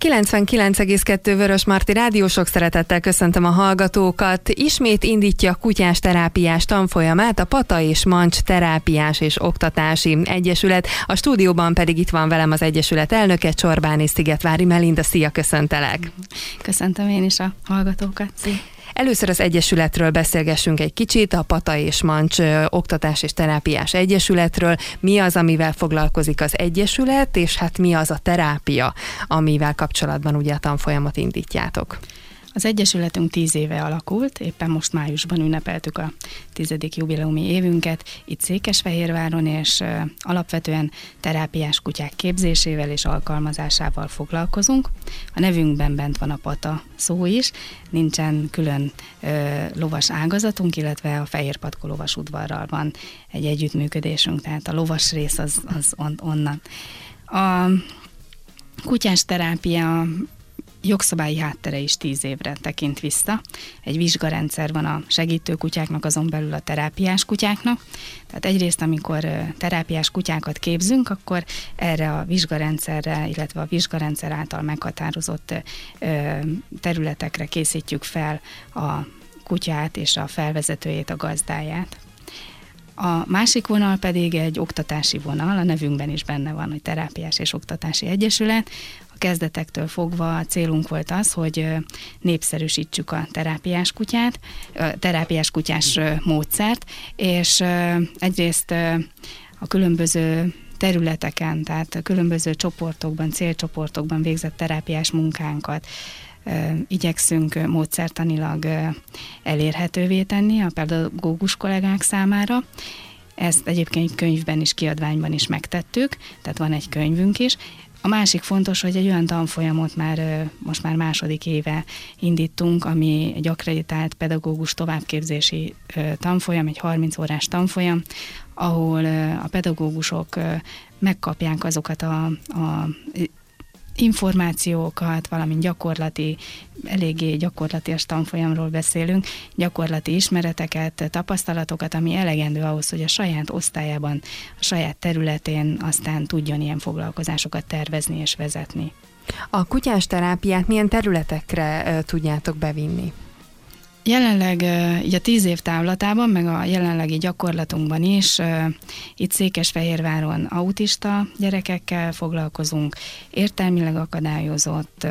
99,2 Vörös Marti Rádió, sok szeretettel köszöntöm a hallgatókat. Ismét indítja a kutyás terápiás tanfolyamát a Pata és Mancs Terápiás és Oktatási Egyesület. A stúdióban pedig itt van velem az Egyesület elnöke, Csorbáni Szigetvári Melinda. Szia, köszöntelek! Köszöntöm én is a hallgatókat. Szia. Először az Egyesületről beszélgessünk egy kicsit, a Pata és Mancs Oktatás és Terápiás Egyesületről. Mi az, amivel foglalkozik az Egyesület, és hát mi az a terápia, amivel kapcsolatban ugye a tanfolyamot indítjátok? Az Egyesületünk tíz éve alakult, éppen most májusban ünnepeltük a tizedik jubileumi évünket itt Székesfehérváron, és alapvetően terápiás kutyák képzésével és alkalmazásával foglalkozunk. A nevünkben bent van a pata szó is, nincsen külön ö, lovas ágazatunk, illetve a Fehér Patkó lovas udvarral van egy együttműködésünk, tehát a lovas rész az, az on, onnan. A kutyás terápia jogszabályi háttere is tíz évre tekint vissza. Egy vizsgarendszer van a segítő kutyáknak, azon belül a terápiás kutyáknak. Tehát egyrészt, amikor terápiás kutyákat képzünk, akkor erre a vizsgarendszerre, illetve a vizsgarendszer által meghatározott területekre készítjük fel a kutyát és a felvezetőjét, a gazdáját. A másik vonal pedig egy oktatási vonal, a nevünkben is benne van, hogy Terápiás és Oktatási Egyesület, kezdetektől fogva a célunk volt az, hogy népszerűsítsük a terápiás kutyát, terápiás kutyás módszert, és egyrészt a különböző területeken, tehát a különböző csoportokban, célcsoportokban végzett terápiás munkánkat igyekszünk módszertanilag elérhetővé tenni a pedagógus kollégák számára, ezt egyébként könyvben is, kiadványban is megtettük, tehát van egy könyvünk is, a másik fontos, hogy egy olyan tanfolyamot már most már második éve indítunk, ami egy akreditált pedagógus továbbképzési tanfolyam, egy 30 órás tanfolyam, ahol a pedagógusok megkapják azokat a, a információkat, valamint gyakorlati, eléggé gyakorlati tanfolyamról beszélünk, gyakorlati ismereteket, tapasztalatokat, ami elegendő ahhoz, hogy a saját osztályában, a saját területén aztán tudjon ilyen foglalkozásokat tervezni és vezetni. A kutyás terápiát milyen területekre tudjátok bevinni? Jelenleg így a tíz év távlatában, meg a jelenlegi gyakorlatunkban is itt Székesfehérváron autista gyerekekkel foglalkozunk, értelmileg akadályozott,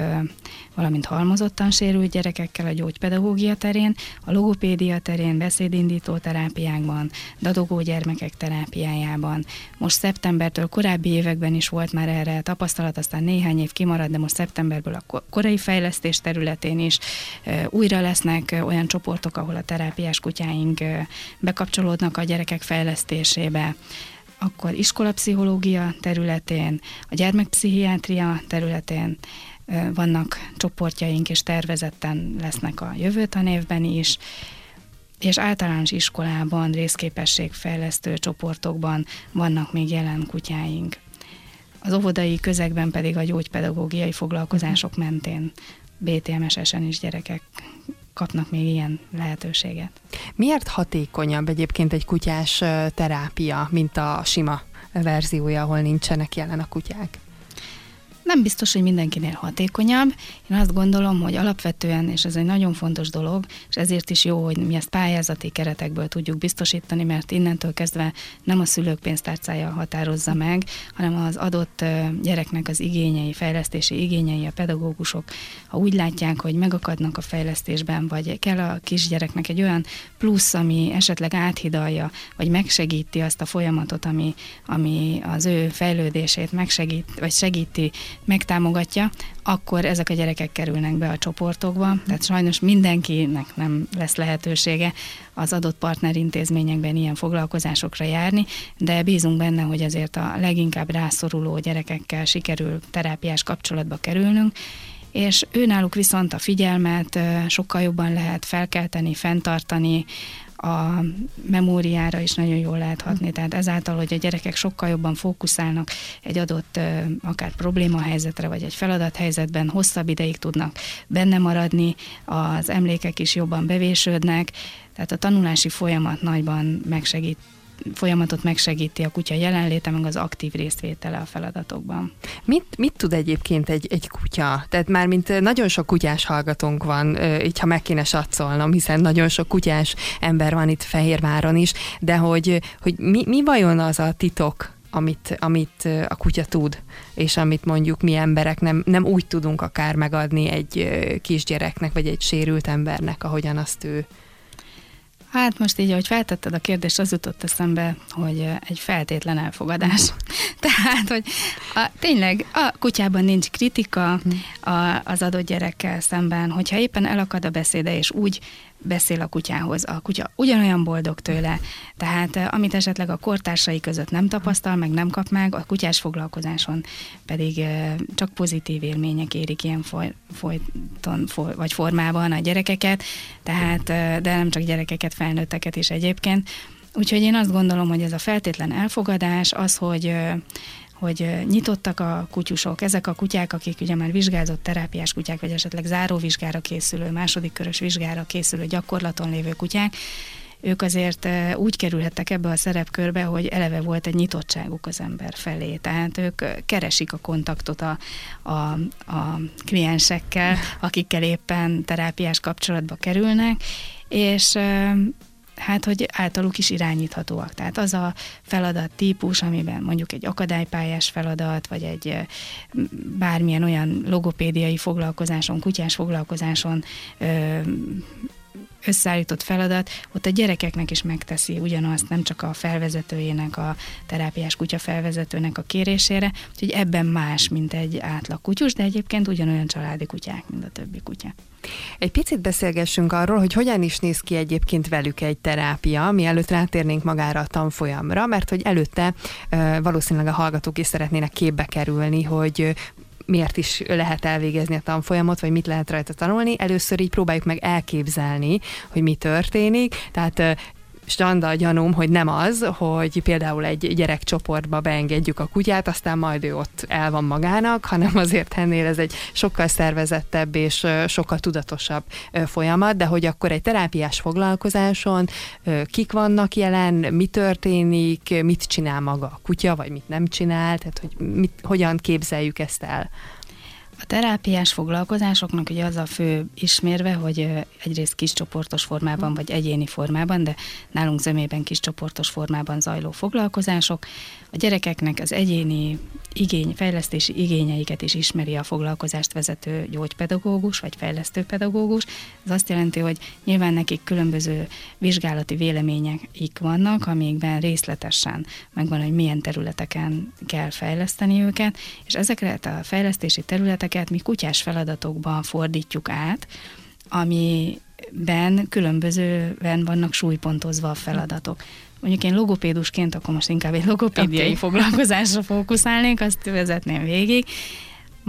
valamint halmozottan sérült gyerekekkel a gyógypedagógia terén, a logopédia terén, beszédindító terápiákban, dadogó gyermekek terápiájában. Most szeptembertől korábbi években is volt már erre tapasztalat, aztán néhány év kimarad, de most szeptemberből a korai fejlesztés területén is újra lesznek olyan csoportok, ahol a terápiás kutyáink bekapcsolódnak a gyerekek fejlesztésébe akkor iskolapszichológia területén, a gyermekpszichiátria területén vannak csoportjaink, és tervezetten lesznek a jövő tanévben is, és általános iskolában, részképességfejlesztő csoportokban vannak még jelen kutyáink. Az óvodai közegben pedig a gyógypedagógiai foglalkozások mentén BTMS-esen is gyerekek kapnak még ilyen lehetőséget. Miért hatékonyabb egyébként egy kutyás terápia, mint a sima verziója, ahol nincsenek jelen a kutyák? Nem biztos, hogy mindenkinél hatékonyabb. Én azt gondolom, hogy alapvetően, és ez egy nagyon fontos dolog, és ezért is jó, hogy mi ezt pályázati keretekből tudjuk biztosítani, mert innentől kezdve nem a szülők pénztárcája határozza meg, hanem az adott gyereknek az igényei, fejlesztési igényei, a pedagógusok, ha úgy látják, hogy megakadnak a fejlesztésben, vagy kell a kisgyereknek egy olyan plusz, ami esetleg áthidalja, vagy megsegíti azt a folyamatot, ami, ami az ő fejlődését megsegít, vagy segíti megtámogatja, akkor ezek a gyerekek kerülnek be a csoportokba. Tehát sajnos mindenkinek nem lesz lehetősége az adott partnerintézményekben ilyen foglalkozásokra járni, de bízunk benne, hogy azért a leginkább rászoruló gyerekekkel sikerül terápiás kapcsolatba kerülnünk, és őnáluk viszont a figyelmet sokkal jobban lehet felkelteni, fenntartani, a memóriára is nagyon jól lehet hatni. Tehát ezáltal, hogy a gyerekek sokkal jobban fókuszálnak egy adott akár problémahelyzetre, vagy egy feladathelyzetben hosszabb ideig tudnak benne maradni, az emlékek is jobban bevésődnek, tehát a tanulási folyamat nagyban megsegít folyamatot megsegíti a kutya jelenléte, meg az aktív részvétele a feladatokban. Mit, mit tud egyébként egy, egy kutya? Tehát már mint nagyon sok kutyás hallgatónk van, így ha meg kéne satszolnom, hiszen nagyon sok kutyás ember van itt Fehérváron is, de hogy, hogy mi, mi vajon az a titok, amit, amit a kutya tud, és amit mondjuk mi emberek nem, nem úgy tudunk akár megadni egy kisgyereknek, vagy egy sérült embernek, ahogyan azt ő Hát most így, ahogy feltetted a kérdést, az jutott eszembe, hogy egy feltétlen elfogadás. Tehát, hogy a, tényleg a kutyában nincs kritika hm. a, az adott gyerekkel szemben, hogyha éppen elakad a beszéde, és úgy beszél a kutyához. A kutya ugyanolyan boldog tőle, tehát eh, amit esetleg a kortársai között nem tapasztal, meg nem kap meg, a kutyás foglalkozáson pedig eh, csak pozitív élmények érik ilyen foly, folyton, foly, vagy formában a gyerekeket, tehát, eh, de nem csak gyerekeket, felnőtteket is egyébként. Úgyhogy én azt gondolom, hogy ez a feltétlen elfogadás, az, hogy hogy nyitottak a kutyusok, ezek a kutyák, akik ugye már vizsgázott terápiás kutyák, vagy esetleg záróvizsgára készülő, második körös vizsgára készülő, gyakorlaton lévő kutyák, ők azért úgy kerülhettek ebbe a szerepkörbe, hogy eleve volt egy nyitottságuk az ember felé. Tehát ők keresik a kontaktot a, a, a kliensekkel, akikkel éppen terápiás kapcsolatba kerülnek, és hát, hogy általuk is irányíthatóak. Tehát az a feladat típus, amiben mondjuk egy akadálypályás feladat, vagy egy bármilyen olyan logopédiai foglalkozáson, kutyás foglalkozáson összeállított feladat, ott a gyerekeknek is megteszi ugyanazt, nem csak a felvezetőjének, a terápiás kutya felvezetőnek a kérésére, úgyhogy ebben más, mint egy átlag kutyus, de egyébként ugyanolyan családi kutyák, mint a többi kutya. Egy picit beszélgessünk arról, hogy hogyan is néz ki egyébként velük egy terápia, mielőtt rátérnénk magára a tanfolyamra, mert hogy előtte valószínűleg a hallgatók is szeretnének képbe kerülni, hogy miért is lehet elvégezni a tanfolyamot, vagy mit lehet rajta tanulni. Először így próbáljuk meg elképzelni, hogy mi történik. Tehát standa gyanúm, hogy nem az, hogy például egy gyerekcsoportba beengedjük a kutyát, aztán majd ő ott el van magának, hanem azért ennél ez egy sokkal szervezettebb és sokkal tudatosabb folyamat, de hogy akkor egy terápiás foglalkozáson kik vannak jelen, mi történik, mit csinál maga a kutya, vagy mit nem csinál, tehát hogy mit, hogyan képzeljük ezt el. A terápiás foglalkozásoknak ugye az a fő ismérve, hogy egyrészt kiscsoportos formában vagy egyéni formában, de nálunk zömében kiscsoportos formában zajló foglalkozások. A gyerekeknek az egyéni igény, fejlesztési igényeiket is ismeri a foglalkozást vezető gyógypedagógus vagy fejlesztőpedagógus. Ez azt jelenti, hogy nyilván nekik különböző vizsgálati véleményeik vannak, amikben részletesen megvan, hogy milyen területeken kell fejleszteni őket, és ezeket a fejlesztési területeket mi kutyás feladatokban fordítjuk át, amiben különbözően vannak súlypontozva a feladatok. Mondjuk én logopédusként, akkor most inkább egy logopédiai okay. foglalkozásra fókuszálnék, azt vezetném végig.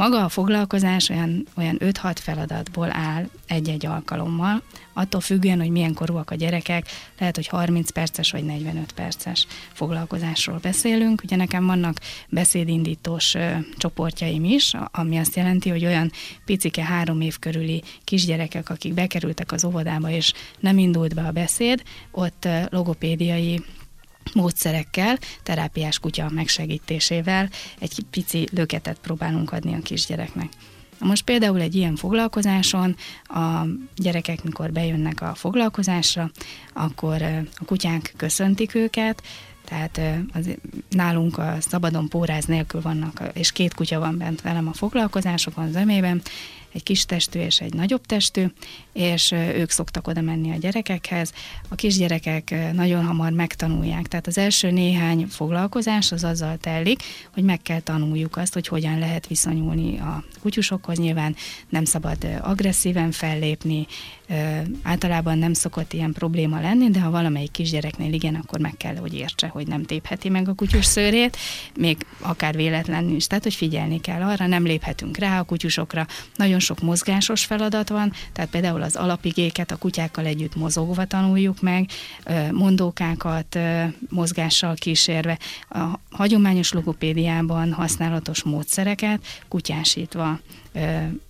Maga a foglalkozás olyan, olyan 5-6 feladatból áll egy-egy alkalommal, attól függően, hogy milyen korúak a gyerekek, lehet, hogy 30 perces vagy 45 perces foglalkozásról beszélünk. Ugye nekem vannak beszédindítós ö, csoportjaim is, ami azt jelenti, hogy olyan picike három év körüli kisgyerekek, akik bekerültek az óvodába, és nem indult be a beszéd, ott logopédiai módszerekkel, terápiás kutya megsegítésével egy pici löketet próbálunk adni a kisgyereknek. Most például egy ilyen foglalkozáson a gyerekek, mikor bejönnek a foglalkozásra, akkor a kutyánk köszöntik őket, tehát az, nálunk a szabadon póráz nélkül vannak, és két kutya van bent velem a foglalkozásokon, zömében, egy kis testű és egy nagyobb testű, és ők szoktak oda menni a gyerekekhez. A kisgyerekek nagyon hamar megtanulják, tehát az első néhány foglalkozás az azzal telik, hogy meg kell tanuljuk azt, hogy hogyan lehet viszonyulni a kutyusokhoz. Nyilván nem szabad agresszíven fellépni, általában nem szokott ilyen probléma lenni, de ha valamelyik kisgyereknél igen, akkor meg kell, hogy értse, hogy nem tépheti meg a kutyus szőrét, még akár véletlenül is. Tehát, hogy figyelni kell arra, nem léphetünk rá a kutyusokra. Nagyon sok mozgásos feladat van, tehát például az alapigéket a kutyákkal együtt mozogva tanuljuk meg, mondókákat mozgással kísérve, a hagyományos logopédiában használatos módszereket kutyásítva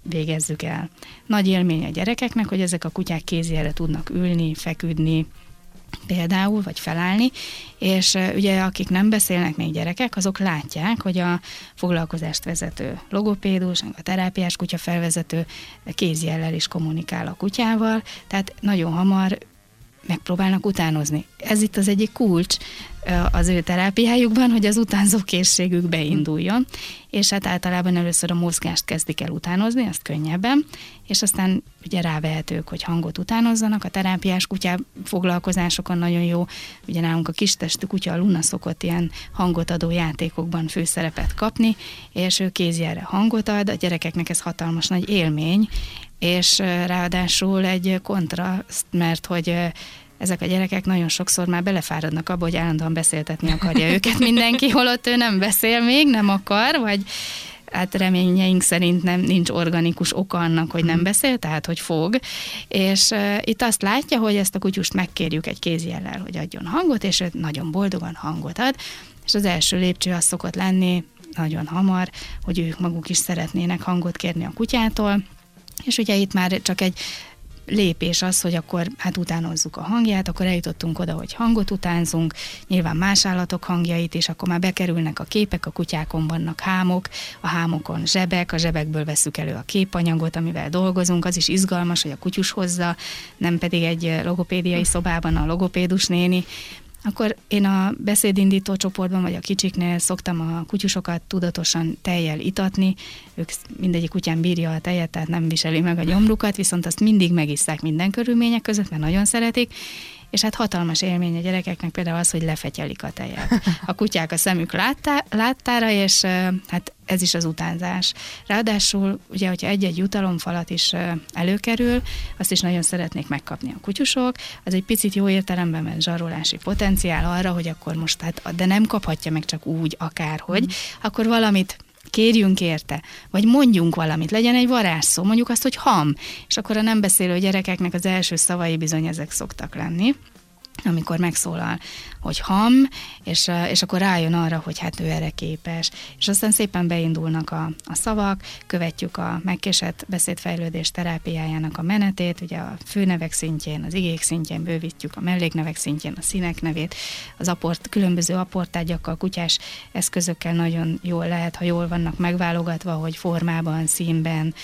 végezzük el. Nagy élmény a gyerekeknek, hogy ezek a kutyák kézjére tudnak ülni, feküdni, például, vagy felállni, és ugye akik nem beszélnek még gyerekek, azok látják, hogy a foglalkozást vezető logopédus, a terápiás kutya felvezető kézjellel is kommunikál a kutyával, tehát nagyon hamar megpróbálnak utánozni. Ez itt az egyik kulcs az ő terápiájukban, hogy az utánzó készségük beinduljon, és hát általában először a mozgást kezdik el utánozni, azt könnyebben, és aztán ugye rávehetők, hogy hangot utánozzanak. A terápiás kutyá foglalkozásokon nagyon jó, ugye nálunk a kistestű kutya, a Luna szokott ilyen hangot adó játékokban főszerepet kapni, és ő kézjelre hangot ad, a gyerekeknek ez hatalmas nagy élmény, és ráadásul egy kontraszt, mert hogy ezek a gyerekek nagyon sokszor már belefáradnak abba, hogy állandóan beszéltetni akarja őket mindenki, holott ő nem beszél még, nem akar, vagy hát reményeink szerint nem nincs organikus oka annak, hogy nem mhm. beszél, tehát hogy fog. És uh, itt azt látja, hogy ezt a kutyust megkérjük egy kézjellel, hogy adjon hangot, és ő nagyon boldogan hangot ad, és az első lépcső az szokott lenni nagyon hamar, hogy ők maguk is szeretnének hangot kérni a kutyától, és ugye itt már csak egy lépés az, hogy akkor hát utánozzuk a hangját, akkor eljutottunk oda, hogy hangot utánzunk, nyilván más állatok hangjait, és akkor már bekerülnek a képek, a kutyákon vannak hámok, a hámokon zsebek, a zsebekből veszük elő a képanyagot, amivel dolgozunk, az is izgalmas, hogy a kutyus hozza, nem pedig egy logopédiai szobában a logopédus néni, akkor én a beszédindító csoportban, vagy a kicsiknél szoktam a kutyusokat tudatosan tejjel itatni, ők mindegyik kutyán bírja a tejet, tehát nem viseli meg a gyomrukat, viszont azt mindig megisszák minden körülmények között, mert nagyon szeretik, és hát hatalmas élmény a gyerekeknek például az, hogy lefetyelik a tejet. A kutyák a szemük láttá, láttára, és hát ez is az utánzás. Ráadásul, ugye, hogyha egy-egy jutalomfalat is előkerül, azt is nagyon szeretnék megkapni a kutyusok, az egy picit jó értelemben mert zsarolási potenciál arra, hogy akkor most, hát, de nem kaphatja meg csak úgy, akárhogy, mm. akkor valamit kérjünk érte, vagy mondjunk valamit, legyen egy varázsszó, mondjuk azt, hogy ham, és akkor a nem beszélő gyerekeknek az első szavai bizony ezek szoktak lenni amikor megszólal, hogy ham, és, és akkor rájön arra, hogy hát ő erre képes. És aztán szépen beindulnak a, a szavak, követjük a megkésett beszédfejlődés terápiájának a menetét, ugye a főnevek szintjén, az igék szintjén bővítjük a melléknevek szintjén, a színek nevét, az aport, különböző aportágyakkal, kutyás eszközökkel nagyon jól lehet, ha jól vannak megválogatva, hogy formában, színben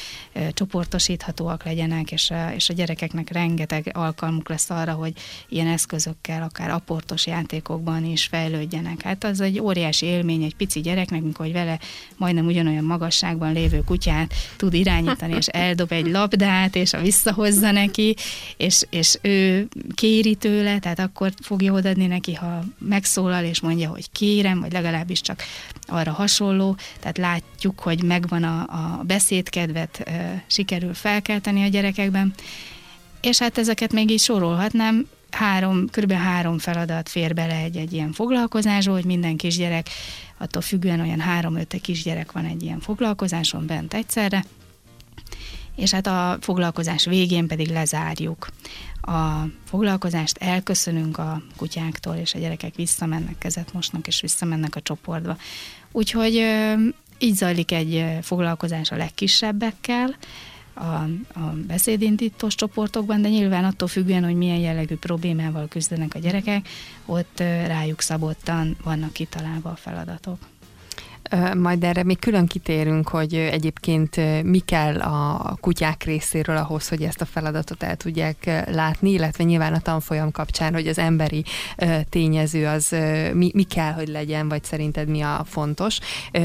csoportosíthatóak legyenek, és a, és a gyerekeknek rengeteg alkalmuk lesz arra, hogy ilyen eszközökkel, akár aportos játékokban is fejlődjenek. Hát az egy óriási élmény egy pici gyereknek, amikor vele majdnem ugyanolyan magasságban lévő kutyát tud irányítani, és eldob egy labdát, és a visszahozza neki, és, és ő kéri tőle, tehát akkor fogja odaadni neki, ha megszólal, és mondja, hogy kérem, vagy legalábbis csak arra hasonló, tehát látjuk, hogy megvan a, a beszédkedvet, sikerül felkelteni a gyerekekben, és hát ezeket még így sorolhatnám, három, kb. három feladat fér bele egy-egy ilyen foglalkozásba, hogy minden kisgyerek, attól függően olyan három-öt kisgyerek van egy ilyen foglalkozáson bent egyszerre, és hát a foglalkozás végén pedig lezárjuk. A foglalkozást elköszönünk a kutyáktól, és a gyerekek visszamennek, kezet mosnak, és visszamennek a csoportba. Úgyhogy így zajlik egy foglalkozás a legkisebbekkel, a, a beszédindítós csoportokban, de nyilván attól függően, hogy milyen jellegű problémával küzdenek a gyerekek, ott rájuk szabottan vannak kitalálva a feladatok. Majd erre még külön kitérünk, hogy egyébként mi kell a kutyák részéről ahhoz, hogy ezt a feladatot el tudják látni, illetve nyilván a tanfolyam kapcsán, hogy az emberi tényező az mi, mi kell, hogy legyen, vagy szerinted mi a fontos.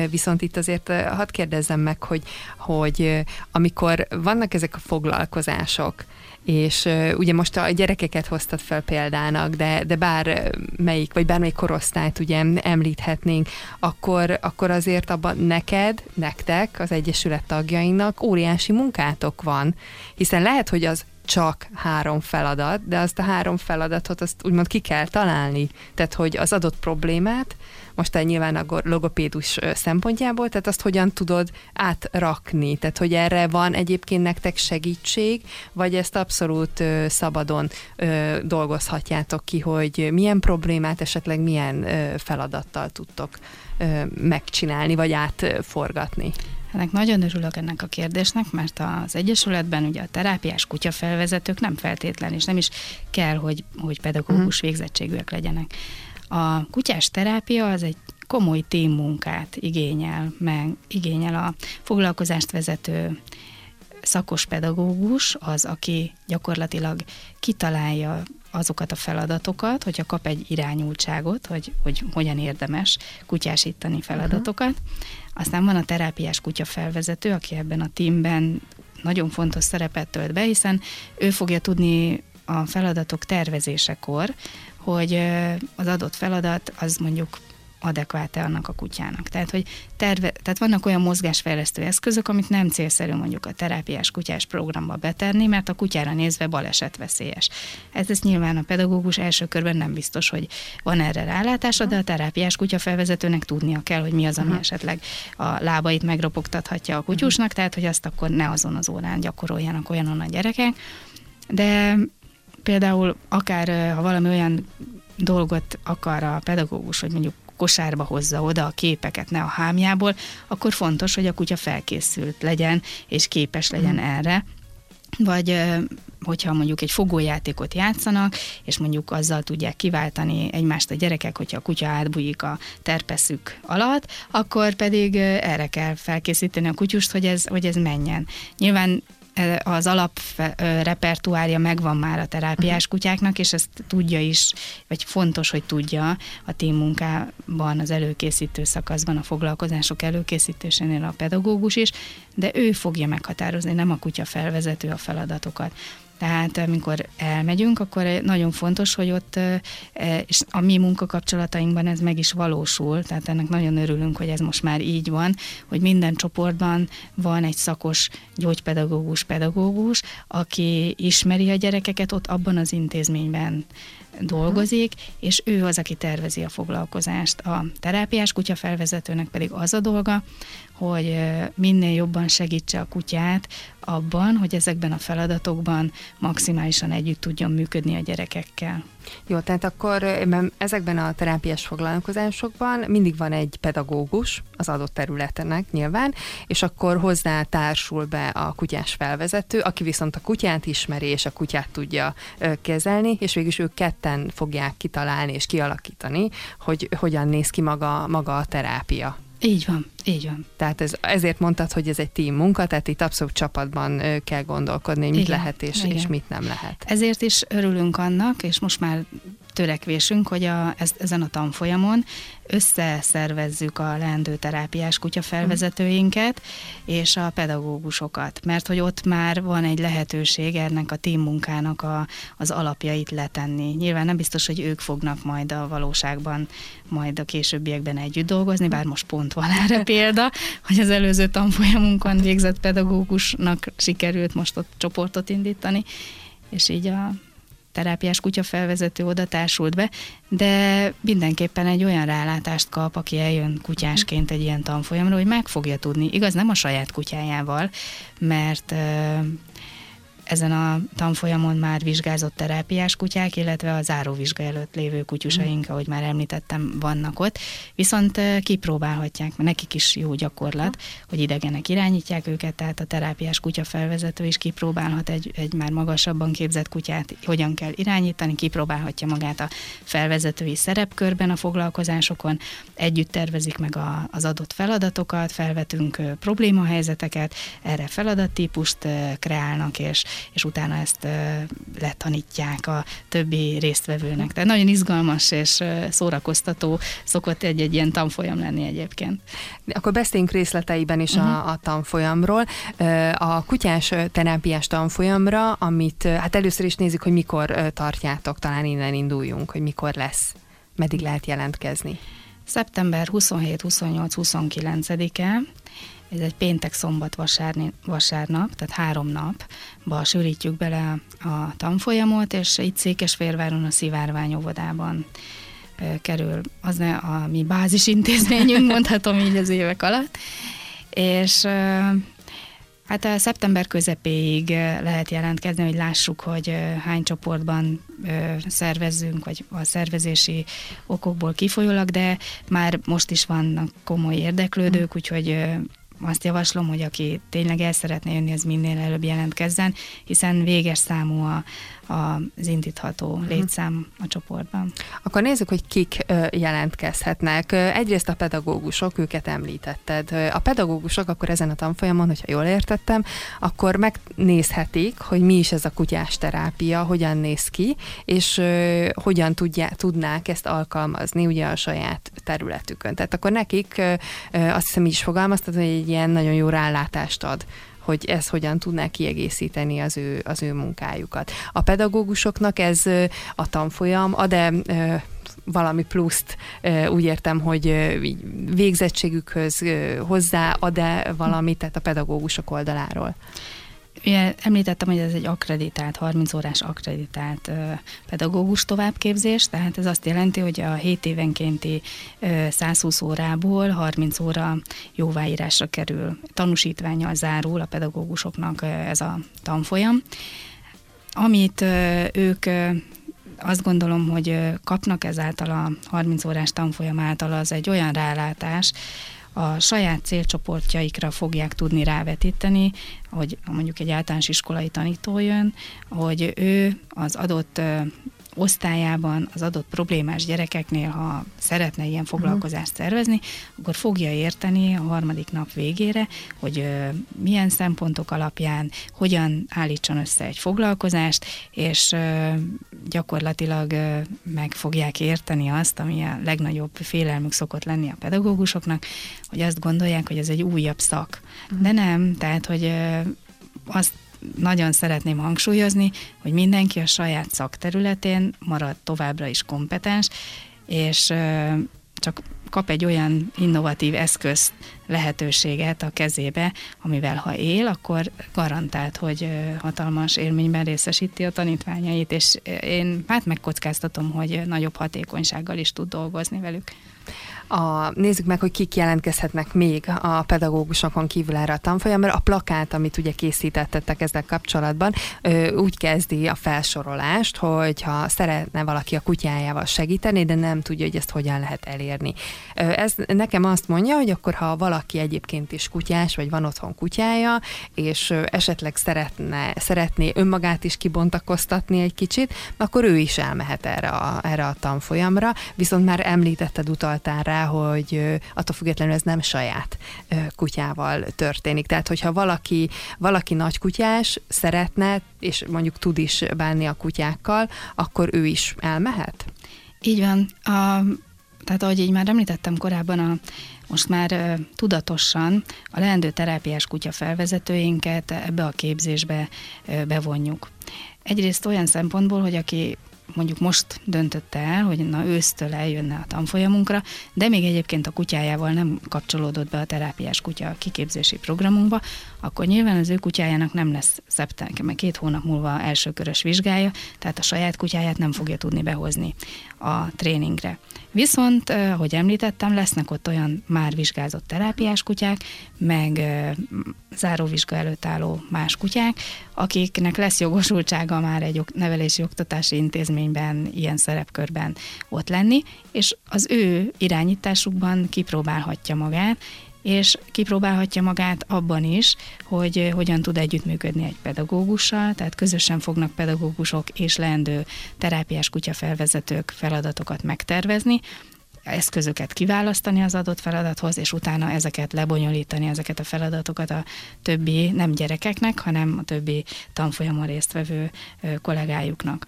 Viszont itt azért hadd kérdezzem meg, hogy, hogy amikor vannak ezek a foglalkozások, és ugye most a gyerekeket hoztad fel példának, de, de bár melyik, vagy bármelyik korosztályt ugye említhetnénk, akkor, akkor azért abban neked, nektek, az Egyesület tagjainak óriási munkátok van, hiszen lehet, hogy az csak három feladat, de azt a három feladatot azt úgymond ki kell találni. Tehát, hogy az adott problémát, most egy nyilván a logopédus szempontjából, tehát azt hogyan tudod átrakni, tehát hogy erre van egyébként nektek segítség, vagy ezt abszolút szabadon dolgozhatjátok ki, hogy milyen problémát, esetleg milyen feladattal tudtok megcsinálni, vagy átforgatni? Ennek nagyon örülök ennek a kérdésnek, mert az Egyesületben ugye a terápiás kutyafelvezetők nem feltétlen, és nem is kell, hogy, hogy pedagógus mhm. végzettségűek legyenek. A kutyás terápia az egy komoly témmunkát igényel, meg igényel a foglalkozást vezető szakos pedagógus az, aki gyakorlatilag kitalálja azokat a feladatokat, hogyha kap egy irányultságot, hogy, hogy hogyan érdemes kutyásítani feladatokat. Uh-huh. Aztán van a terápiás kutya felvezető, aki ebben a teamben nagyon fontos szerepet tölt be, hiszen ő fogja tudni a feladatok tervezésekor, hogy az adott feladat az mondjuk adekvát-e annak a kutyának. Tehát, hogy terve, tehát vannak olyan mozgásfejlesztő eszközök, amit nem célszerű mondjuk a terápiás kutyás programba betenni, mert a kutyára nézve balesetveszélyes. Ez ezt nyilván a pedagógus első körben nem biztos, hogy van erre rálátása, de a terápiás kutya felvezetőnek tudnia kell, hogy mi az, ami uh-huh. esetleg a lábait megropogtathatja a kutyusnak, tehát hogy azt akkor ne azon az órán gyakoroljanak olyanon a gyerekek. De például akár ha valami olyan dolgot akar a pedagógus, hogy mondjuk kosárba hozza oda a képeket, ne a hámjából, akkor fontos, hogy a kutya felkészült legyen, és képes legyen mm. erre. Vagy hogyha mondjuk egy fogójátékot játszanak, és mondjuk azzal tudják kiváltani egymást a gyerekek, hogyha a kutya átbújik a terpeszük alatt, akkor pedig erre kell felkészíteni a kutyust, hogy ez, hogy ez menjen. Nyilván az alap repertoárja megvan már a terápiás mhm. kutyáknak, és ezt tudja is, vagy fontos, hogy tudja a témmunkában, az előkészítő szakaszban, a foglalkozások előkészítésénél a pedagógus is, de ő fogja meghatározni, nem a kutya felvezető a feladatokat. Tehát amikor elmegyünk, akkor nagyon fontos, hogy ott, e, és a mi munkakapcsolatainkban ez meg is valósul, tehát ennek nagyon örülünk, hogy ez most már így van, hogy minden csoportban van egy szakos gyógypedagógus, pedagógus, aki ismeri a gyerekeket ott abban az intézményben dolgozik, és ő az, aki tervezi a foglalkozást. A terápiás kutyafelvezetőnek pedig az a dolga, hogy minél jobban segítse a kutyát abban, hogy ezekben a feladatokban maximálisan együtt tudjon működni a gyerekekkel. Jó, tehát akkor ezekben a terápiás foglalkozásokban mindig van egy pedagógus az adott területenek nyilván, és akkor hozzá társul be a kutyás felvezető, aki viszont a kutyát ismeri, és a kutyát tudja kezelni, és végülis ők ketten fogják kitalálni és kialakítani, hogy hogyan néz ki maga, maga a terápia. Így van, így van. Tehát ez, ezért mondtad, hogy ez egy team munka, tehát itt abszolút csapatban kell gondolkodni, mit igen, lehet és, és mit nem lehet. Ezért is örülünk annak, és most már törekvésünk, hogy a, ez, ezen a tanfolyamon összeszervezzük a leendő terápiás kutyafelvezetőinket és a pedagógusokat, mert hogy ott már van egy lehetőség ennek a team munkának a, az alapjait letenni. Nyilván nem biztos, hogy ők fognak majd a valóságban majd a későbbiekben együtt dolgozni, bár most pont van erre példa, hogy az előző tanfolyamunkon végzett pedagógusnak sikerült most ott csoportot indítani, és így a terápiás kutyafelvezető oda társult be, de mindenképpen egy olyan rálátást kap, aki eljön kutyásként egy ilyen tanfolyamra, hogy meg fogja tudni, igaz, nem a saját kutyájával, mert ezen a tanfolyamon már vizsgázott terápiás kutyák, illetve a záróvizsga előtt lévő kutyusaink, ahogy már említettem, vannak ott. Viszont kipróbálhatják, mert nekik is jó gyakorlat, hogy idegenek irányítják őket, tehát a terápiás kutya felvezető is kipróbálhat egy, egy már magasabban képzett kutyát, hogyan kell irányítani, kipróbálhatja magát a felvezetői szerepkörben a foglalkozásokon, együtt tervezik meg a, az adott feladatokat, felvetünk problémahelyzeteket, erre feladattípust kreálnak, és és utána ezt letanítják a többi résztvevőnek. Tehát nagyon izgalmas és szórakoztató szokott egy-egy ilyen tanfolyam lenni egyébként. De akkor beszéljünk részleteiben is uh-huh. a, mhm. a tanfolyamról. A kutyás terápiás tanfolyamra, amit hát először is nézzük, hogy mikor tartjátok, talán innen induljunk, hogy mikor lesz, meddig lehet jelentkezni. Szeptember 27, 28, 29-e ez egy péntek, szombat, vasárni, vasárnap, tehát három napba sűrítjük bele a tanfolyamot, és itt Székesférváron a Szivárvány óvodában kerül, az ne a mi bázisintézményünk, mondhatom így az évek alatt, és Hát a szeptember közepéig lehet jelentkezni, hogy lássuk, hogy hány csoportban szervezzünk, vagy a szervezési okokból kifolyólag, de már most is vannak komoly érdeklődők, úgyhogy azt javaslom, hogy aki tényleg el szeretne jönni, az minél előbb jelentkezzen, hiszen véges számú a, az indítható uh-huh. létszám a csoportban. Akkor nézzük, hogy kik jelentkezhetnek. Egyrészt a pedagógusok, őket említetted. A pedagógusok akkor ezen a tanfolyamon, hogyha jól értettem, akkor megnézhetik, hogy mi is ez a kutyás terápia, hogyan néz ki, és hogyan tudja, tudnák ezt alkalmazni ugye a saját területükön. Tehát akkor nekik azt hiszem így is fogalmaztad, hogy egy ilyen nagyon jó rálátást ad hogy ez hogyan tudná kiegészíteni az ő, az ő munkájukat. A pedagógusoknak ez a tanfolyam ad-e valami pluszt, úgy értem, hogy végzettségükhöz hozzá ad-e valamit, tehát a pedagógusok oldaláról? Ugye említettem, hogy ez egy akreditált, 30 órás akreditált ö, pedagógus továbbképzés, tehát ez azt jelenti, hogy a 7 évenkénti ö, 120 órából 30 óra jóváírásra kerül. Tanúsítványal zárul a pedagógusoknak ö, ez a tanfolyam. Amit ö, ők ö, azt gondolom, hogy kapnak ezáltal a 30 órás tanfolyam által, az egy olyan rálátás, a saját célcsoportjaikra fogják tudni rávetíteni, hogy mondjuk egy általános iskolai tanító jön, hogy ő az adott osztályában az adott problémás gyerekeknél, ha szeretne ilyen foglalkozást szervezni, akkor fogja érteni a harmadik nap végére, hogy milyen szempontok alapján, hogyan állítson össze egy foglalkozást, és gyakorlatilag meg fogják érteni azt, ami a legnagyobb félelmük szokott lenni a pedagógusoknak, hogy azt gondolják, hogy ez egy újabb szak. De nem, tehát, hogy azt nagyon szeretném hangsúlyozni, hogy mindenki a saját szakterületén marad továbbra is kompetens, és csak kap egy olyan innovatív eszköz lehetőséget a kezébe, amivel ha él, akkor garantált, hogy hatalmas élményben részesíti a tanítványait, és én hát megkockáztatom, hogy nagyobb hatékonysággal is tud dolgozni velük. A, nézzük meg, hogy kik jelentkezhetnek még a pedagógusokon kívül erre a tanfolyamra. A plakát, amit ugye készítettetek ezzel kapcsolatban, úgy kezdi a felsorolást, hogy ha szeretne valaki a kutyájával segíteni, de nem tudja, hogy ezt hogyan lehet elérni. Ez nekem azt mondja, hogy akkor ha valaki egyébként is kutyás, vagy van otthon kutyája, és esetleg szeretne, szeretné önmagát is kibontakoztatni egy kicsit, akkor ő is elmehet erre a, erre a tanfolyamra, viszont már említetted, utaltál rá, hogy attól függetlenül ez nem saját kutyával történik. Tehát, hogyha valaki, valaki nagy kutyás szeretne, és mondjuk tud is bánni a kutyákkal, akkor ő is elmehet? Így van. A, tehát ahogy így már említettem korábban, a, most már uh, tudatosan a leendő terápiás kutya felvezetőinket ebbe a képzésbe uh, bevonjuk. Egyrészt olyan szempontból, hogy aki mondjuk most döntötte el, hogy na ősztől eljönne a tanfolyamunkra, de még egyébként a kutyájával nem kapcsolódott be a terápiás kutya kiképzési programunkba, akkor nyilván az ő kutyájának nem lesz szeptember, két hónap múlva elsőkörös vizsgája, tehát a saját kutyáját nem fogja tudni behozni a tréningre. Viszont, ahogy említettem, lesznek ott olyan már vizsgázott terápiás kutyák, meg záróvizsga előtt álló más kutyák, akiknek lesz jogosultsága már egy nevelési oktatási intézményben, ilyen szerepkörben ott lenni, és az ő irányításukban kipróbálhatja magát, és kipróbálhatja magát abban is, hogy hogyan tud együttműködni egy pedagógussal, tehát közösen fognak pedagógusok és leendő terápiás kutyafelvezetők feladatokat megtervezni, eszközöket kiválasztani az adott feladathoz, és utána ezeket lebonyolítani, ezeket a feladatokat a többi, nem gyerekeknek, hanem a többi tanfolyamon résztvevő kollégájuknak.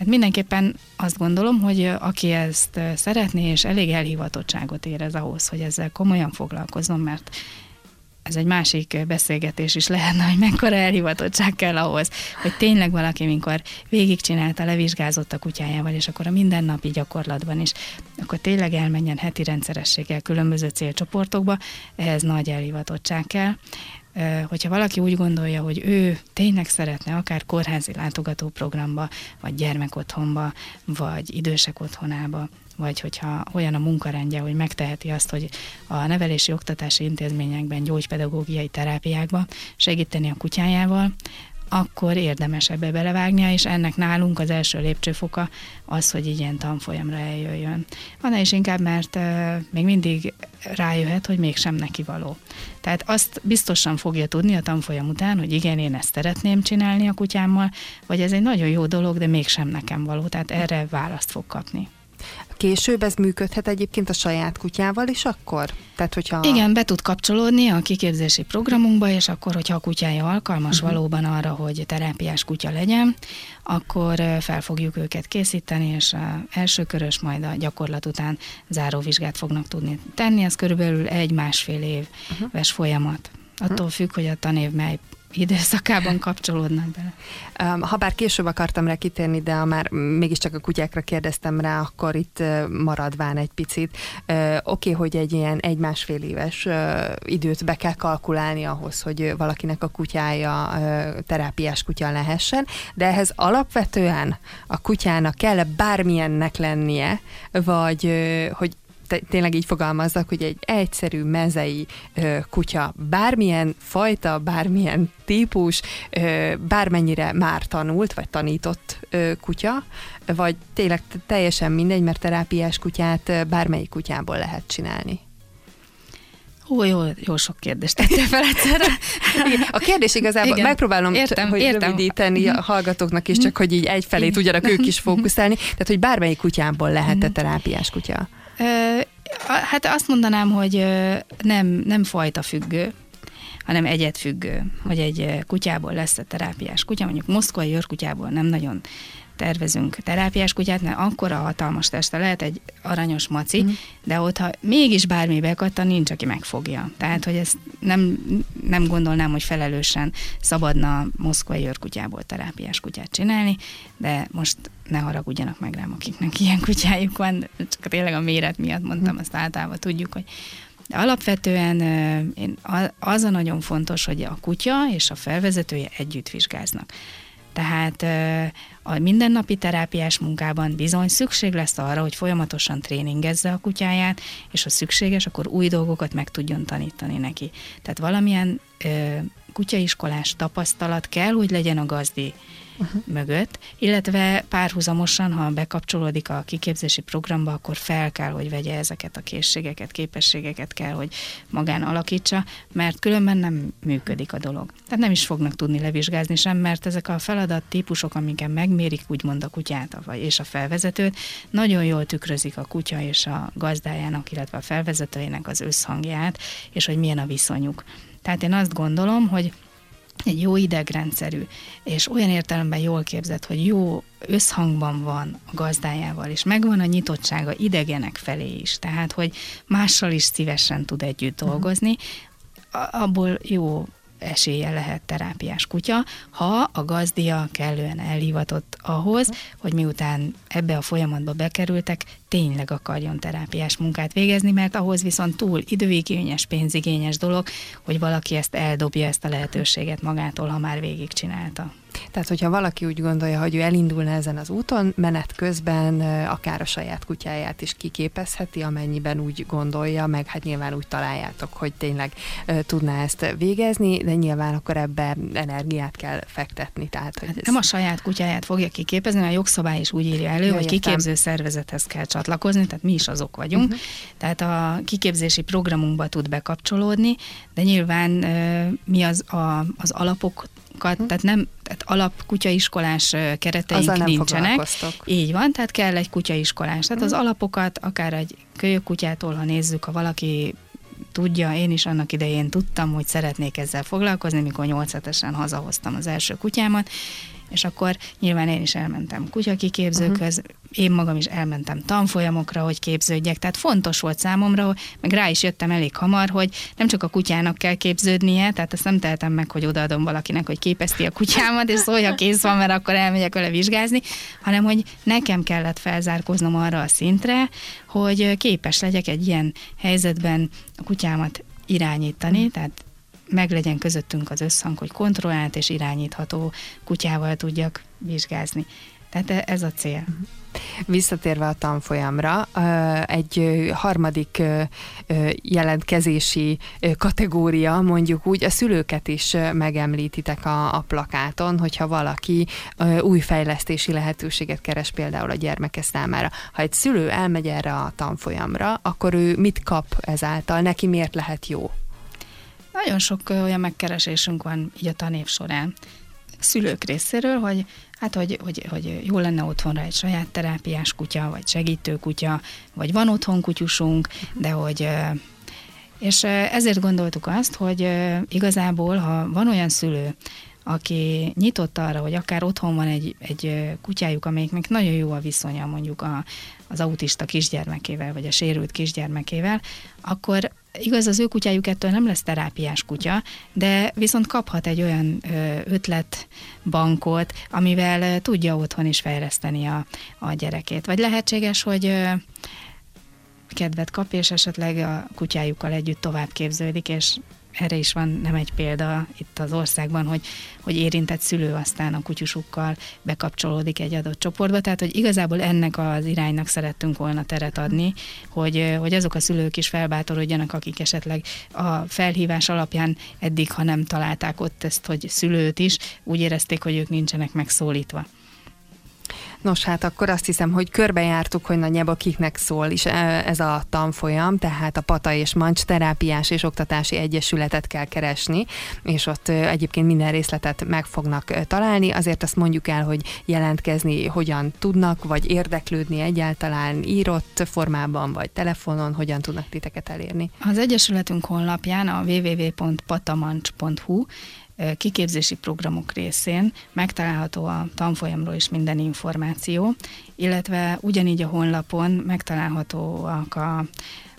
Hát mindenképpen azt gondolom, hogy aki ezt szeretné, és elég elhivatottságot érez ahhoz, hogy ezzel komolyan foglalkozom, mert ez egy másik beszélgetés is lehetne, hogy mekkora elhivatottság kell ahhoz, hogy tényleg valaki, mikor végigcsinálta, levizsgázott a kutyájával, és akkor a mindennapi gyakorlatban is, akkor tényleg elmenjen heti rendszerességgel különböző célcsoportokba, ehhez nagy elhivatottság kell hogyha valaki úgy gondolja, hogy ő tényleg szeretne akár kórházi látogatóprogramba, vagy gyermekotthonba, vagy idősek otthonába, vagy hogyha olyan a munkarendje, hogy megteheti azt, hogy a nevelési oktatási intézményekben, gyógypedagógiai terápiákba segíteni a kutyájával, akkor érdemes ebbe belevágnia, és ennek nálunk az első lépcsőfoka az, hogy ilyen tanfolyamra eljöjjön. Van is inkább, mert még mindig rájöhet, hogy mégsem neki való. Tehát azt biztosan fogja tudni a tanfolyam után, hogy igen, én ezt szeretném csinálni a kutyámmal, vagy ez egy nagyon jó dolog, de mégsem nekem való. Tehát erre választ fog kapni. Később ez működhet egyébként a saját kutyával is akkor? Tehát, hogyha... Igen, be tud kapcsolódni a kiképzési programunkba, és akkor, hogyha a kutyája alkalmas uh-huh. valóban arra, hogy terápiás kutya legyen, akkor fel fogjuk őket készíteni, és a első körös, majd a gyakorlat után záróvizsgát fognak tudni tenni. Ez körülbelül egy-másfél éves uh-huh. folyamat. Attól uh-huh. függ, hogy a tanév mely időszakában kapcsolódnak bele. Ha bár később akartam rá kitérni, de már mégiscsak a kutyákra kérdeztem rá, akkor itt maradván egy picit. Oké, okay, hogy egy ilyen egy-másfél éves időt be kell kalkulálni ahhoz, hogy valakinek a kutyája terápiás kutya lehessen, de ehhez alapvetően a kutyának kell bármilyennek lennie, vagy hogy tényleg így fogalmazzak, hogy egy egyszerű mezei ö, kutya, bármilyen fajta, bármilyen típus, ö, bármennyire már tanult, vagy tanított ö, kutya, vagy tényleg teljesen mindegy, mert terápiás kutyát bármelyik kutyából lehet csinálni. Ó, jó, jó sok kérdést tettél fel egyszerre. A kérdés igazából Igen. megpróbálom értem, hogy értem. rövidíteni a hallgatóknak is, csak hogy így egyfelé tudjanak ők is fókuszálni. Tehát, hogy bármelyik kutyából lehet-e mhm. terápiás kutya? Hát azt mondanám, hogy nem, nem fajta függő, hanem egyet függő, hogy egy kutyából lesz a terápiás kutya, mondjuk moszkvai őrkutyából nem nagyon tervezünk terápiás kutyát, mert akkora hatalmas teste lehet egy aranyos maci, mm. de ott, ha mégis bármi bekattan, nincs, aki megfogja. Tehát, hogy ezt nem, nem gondolnám, hogy felelősen szabadna moszkvai őrkutyából terápiás kutyát csinálni, de most ne haragudjanak meg rám, akiknek ilyen kutyájuk van, csak tényleg a méret miatt mondtam, azt általában tudjuk, hogy de alapvetően én, az a nagyon fontos, hogy a kutya és a felvezetője együtt vizsgáznak. Tehát a mindennapi terápiás munkában bizony szükség lesz arra, hogy folyamatosan tréningezze a kutyáját, és ha szükséges, akkor új dolgokat meg tudjon tanítani neki. Tehát valamilyen kutyaiskolás tapasztalat kell, hogy legyen a gazdi uh-huh. mögött, illetve párhuzamosan, ha bekapcsolódik a kiképzési programba, akkor fel kell, hogy vegye ezeket a készségeket, képességeket kell, hogy magán alakítsa, mert különben nem működik a dolog. Tehát nem is fognak tudni levizsgázni sem, mert ezek a feladat típusok, amiken megmérik úgymond a kutyát és a felvezetőt, nagyon jól tükrözik a kutya és a gazdájának, illetve a felvezetőjének az összhangját, és hogy milyen a viszonyuk. Tehát én azt gondolom, hogy egy jó idegrendszerű, és olyan értelemben jól képzett, hogy jó összhangban van a gazdájával, és megvan a nyitottsága idegenek felé is, tehát, hogy mással is szívesen tud együtt mhm. dolgozni, abból jó esélye lehet terápiás kutya, ha a gazdia kellően elhivatott ahhoz, hogy miután ebbe a folyamatba bekerültek, tényleg akarjon terápiás munkát végezni, mert ahhoz viszont túl időigényes, pénzigényes dolog, hogy valaki ezt eldobja, ezt a lehetőséget magától, ha már végigcsinálta. Tehát, hogyha valaki úgy gondolja, hogy ő elindulna ezen az úton, menet közben akár a saját kutyáját is kiképezheti, amennyiben úgy gondolja, meg hát nyilván úgy találjátok, hogy tényleg tudná ezt végezni, de nyilván akkor ebbe energiát kell fektetni. Tehát, hogy hát ez... Nem a saját kutyáját fogja kiképezni, a jogszabály is úgy írja elő, ja, hogy értem. kiképző szervezethez kell csatlakozni, tehát mi is azok vagyunk. Uh-huh. Tehát a kiképzési programunkba tud bekapcsolódni, de nyilván mi az, a, az alapok hm. tehát nem, tehát alap kutyaiskolás kereteink Azzal nem nincsenek. Így van, tehát kell egy kutyaiskolás. Tehát hm. az alapokat, akár egy kölyök kutyától, ha nézzük, ha valaki tudja, én is annak idején tudtam, hogy szeretnék ezzel foglalkozni, mikor 8 hetesen hazahoztam az első kutyámat, és akkor nyilván én is elmentem kutyakiképzőkhöz, uh-huh. én magam is elmentem tanfolyamokra, hogy képződjek, tehát fontos volt számomra, meg rá is jöttem elég hamar, hogy nem csak a kutyának kell képződnie, tehát ezt nem tehetem meg, hogy odaadom valakinek, hogy képezti a kutyámat, és szólja kész van, mert akkor elmegyek vele vizsgázni, hanem hogy nekem kellett felzárkóznom arra a szintre, hogy képes legyek egy ilyen helyzetben a kutyámat irányítani, uh-huh. tehát meglegyen közöttünk az összhang, hogy kontrollált és irányítható kutyával tudjak vizsgázni. Tehát e, ez a cél. Visszatérve a tanfolyamra, egy harmadik jelentkezési kategória, mondjuk úgy, a szülőket is megemlítitek a, a plakáton, hogyha valaki új fejlesztési lehetőséget keres például a gyermeke számára. Ha egy szülő elmegy erre a tanfolyamra, akkor ő mit kap ezáltal? Neki miért lehet jó? Nagyon sok olyan megkeresésünk van így a tanév során. Szülők részéről, hogy hát, hogy, hogy, hogy jó lenne otthonra egy saját terápiás kutya, vagy segítő kutya, vagy van otthon kutyusunk, de hogy és ezért gondoltuk azt, hogy igazából, ha van olyan szülő, aki nyitott arra, hogy akár otthon van egy, egy kutyájuk, amelyiknek nagyon jó a viszonya mondjuk a, az autista kisgyermekével, vagy a sérült kisgyermekével, akkor igaz, az ő kutyájuk ettől nem lesz terápiás kutya, de viszont kaphat egy olyan ötletbankot, amivel tudja otthon is fejleszteni a, a gyerekét. Vagy lehetséges, hogy kedvet kap, és esetleg a kutyájukkal együtt tovább képződik, és erre is van nem egy példa itt az országban, hogy, hogy érintett szülő aztán a kutyusukkal bekapcsolódik egy adott csoportba, tehát hogy igazából ennek az iránynak szerettünk volna teret adni, hogy, hogy azok a szülők is felbátorodjanak, akik esetleg a felhívás alapján eddig, ha nem találták ott ezt, hogy szülőt is, úgy érezték, hogy ők nincsenek megszólítva. Nos, hát akkor azt hiszem, hogy körbejártuk, hogy nagyjából kiknek szól is e, ez a tanfolyam, tehát a Pata és Mancs terápiás és oktatási egyesületet kell keresni, és ott egyébként minden részletet meg fognak találni. Azért azt mondjuk el, hogy jelentkezni hogyan tudnak, vagy érdeklődni egyáltalán írott formában, vagy telefonon, hogyan tudnak titeket elérni. Az Egyesületünk honlapján a www.patamancs.hu kiképzési programok részén megtalálható a tanfolyamról is minden információ, illetve ugyanígy a honlapon megtalálhatóak a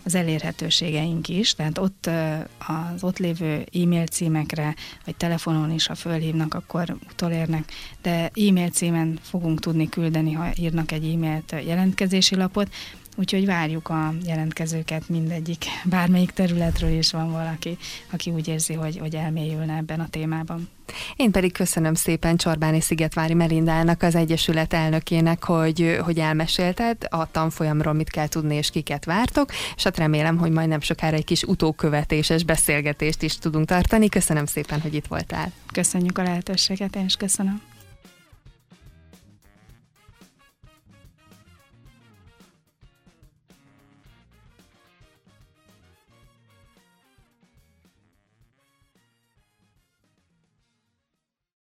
az elérhetőségeink is, tehát ott az ott lévő e-mail címekre, vagy telefonon is, ha fölhívnak, akkor utolérnek, de e-mail címen fogunk tudni küldeni, ha írnak egy e-mailt jelentkezési lapot, Úgyhogy várjuk a jelentkezőket mindegyik, bármelyik területről is van valaki, aki úgy érzi, hogy, hogy elmélyülne ebben a témában. Én pedig köszönöm szépen Csorbáni Szigetvári Melindának, az Egyesület elnökének, hogy, hogy elmesélted a tanfolyamról, mit kell tudni és kiket vártok, és hát remélem, hogy majd nem sokára egy kis utókövetéses beszélgetést is tudunk tartani. Köszönöm szépen, hogy itt voltál. Köszönjük a lehetőséget, én is köszönöm.